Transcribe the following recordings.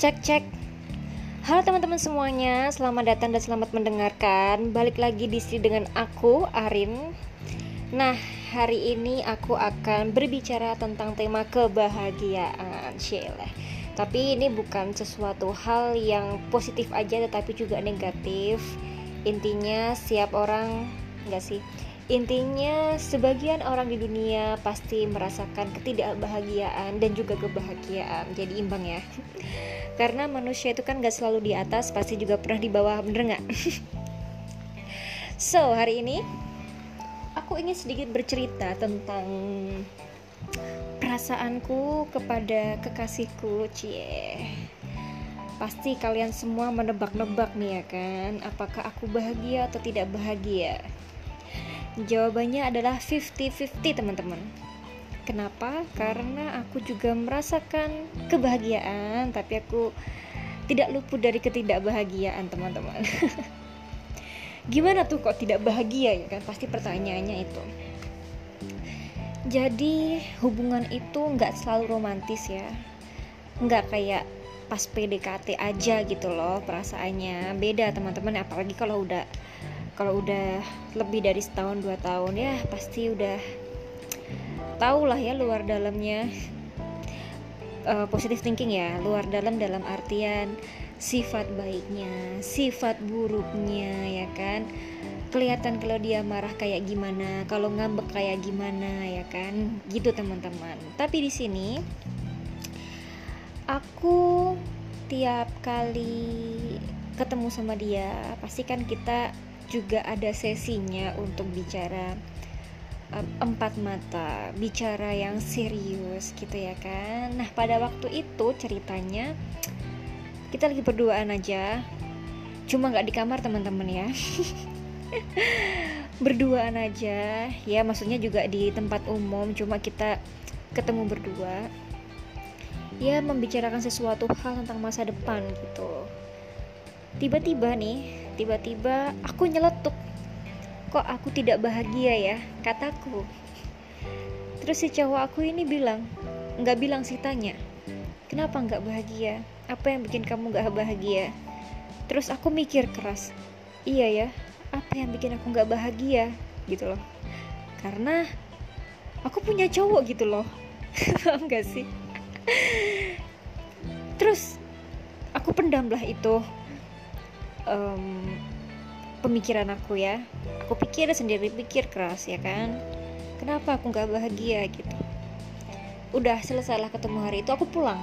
Cek cek. Halo teman-teman semuanya, selamat datang dan selamat mendengarkan. Balik lagi di sini dengan aku Arin. Nah, hari ini aku akan berbicara tentang tema kebahagiaan, Sheila. Tapi ini bukan sesuatu hal yang positif aja tetapi juga negatif. Intinya siap orang enggak sih? Intinya, sebagian orang di dunia pasti merasakan ketidakbahagiaan dan juga kebahagiaan. Jadi imbang ya. Karena manusia itu kan gak selalu di atas, pasti juga pernah di bawah, bener gak? so, hari ini aku ingin sedikit bercerita tentang perasaanku kepada kekasihku, cie. Pasti kalian semua menebak-nebak nih ya kan, apakah aku bahagia atau tidak bahagia? Jawabannya adalah 50-50 teman-teman. Kenapa? Karena aku juga merasakan kebahagiaan Tapi aku tidak luput dari ketidakbahagiaan teman-teman. Gimana tuh kok tidak bahagia ya kan? Pasti pertanyaannya itu. Jadi hubungan itu nggak selalu romantis ya. Nggak kayak pas PDKT aja gitu loh perasaannya. Beda teman-teman apalagi kalau udah kalau udah lebih dari setahun dua tahun ya pasti udah tau lah ya luar dalamnya uh, positive thinking ya luar dalam dalam artian sifat baiknya sifat buruknya ya kan? Kelihatan kalau dia marah kayak gimana kalau ngambek kayak gimana ya kan? Gitu teman-teman. Tapi di sini aku tiap kali ketemu sama dia pasti kan kita juga ada sesinya untuk bicara um, empat mata, bicara yang serius gitu ya kan. Nah, pada waktu itu ceritanya kita lagi berduaan aja. Cuma nggak di kamar teman-teman ya. berduaan aja, ya maksudnya juga di tempat umum, cuma kita ketemu berdua. Ya membicarakan sesuatu hal tentang masa depan gitu. Tiba-tiba nih, tiba-tiba aku nyeletuk. Kok aku tidak bahagia ya? kataku. Terus si cowok aku ini bilang nggak bilang sih tanya kenapa nggak bahagia? Apa yang bikin kamu nggak bahagia? Terus aku mikir keras iya ya apa yang bikin aku nggak bahagia? Gitu loh. Karena aku punya cowok gitu loh. Paham gak sih? Terus aku pendam lah itu um, pemikiran aku ya. Aku pikir sendiri pikir keras ya kan? Kenapa aku nggak bahagia gitu? Udah selesailah ketemu hari itu aku pulang.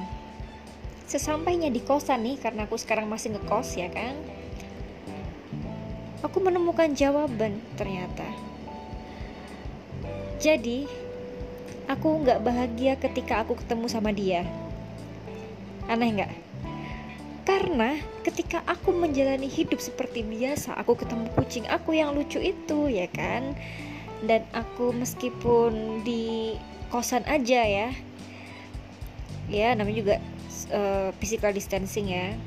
Sesampainya di kosan nih karena aku sekarang masih ngekos ya kan? Aku menemukan jawaban ternyata. Jadi aku nggak bahagia ketika aku ketemu sama dia. Aneh nggak karena ketika aku menjalani hidup seperti biasa, aku ketemu kucing aku yang lucu itu, ya kan? Dan aku meskipun di kosan aja ya, ya namanya juga uh, physical distancing ya,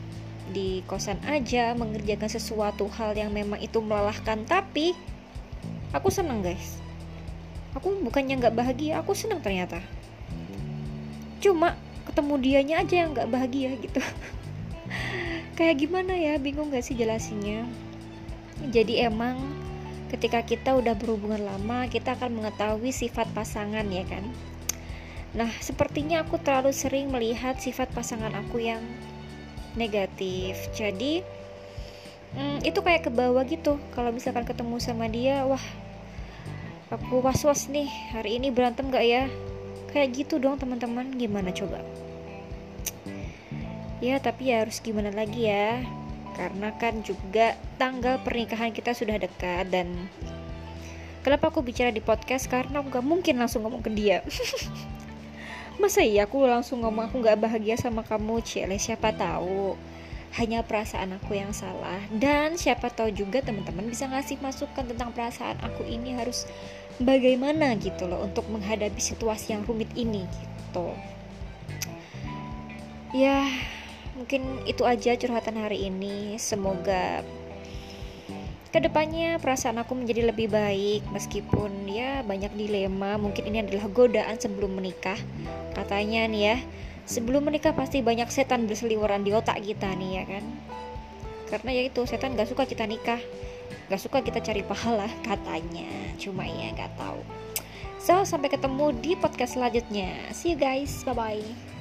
di kosan aja mengerjakan sesuatu hal yang memang itu melelahkan, tapi aku seneng guys. Aku bukannya nggak bahagia, aku seneng ternyata. Cuma ketemu dianya aja yang nggak bahagia gitu. kayak gimana ya? Bingung gak sih jelasinnya? Jadi emang ketika kita udah berhubungan lama kita akan mengetahui sifat pasangan ya kan? Nah sepertinya aku terlalu sering melihat sifat pasangan aku yang negatif. Jadi hmm, itu kayak ke bawah gitu. Kalau misalkan ketemu sama dia wah aku was was nih. Hari ini berantem gak ya? Kayak gitu dong teman-teman. Gimana coba Ya, tapi ya harus gimana lagi ya? Karena kan juga tanggal pernikahan kita sudah dekat dan kenapa aku bicara di podcast karena aku gak mungkin langsung ngomong ke dia. Masa iya aku langsung ngomong aku gak bahagia sama kamu, Cile? Siapa tahu hanya perasaan aku yang salah dan siapa tahu juga teman-teman bisa ngasih masukan tentang perasaan aku ini harus bagaimana gitu loh untuk menghadapi situasi yang rumit ini gitu. Ya, mungkin itu aja curhatan hari ini. Semoga ke depannya perasaan aku menjadi lebih baik meskipun ya banyak dilema. Mungkin ini adalah godaan sebelum menikah. Katanya nih ya sebelum menikah pasti banyak setan berseliweran di otak kita nih ya kan? Karena ya itu setan gak suka kita nikah. Gak suka kita cari pahala katanya. Cuma ya gak tahu. So sampai ketemu di podcast selanjutnya. See you guys. Bye bye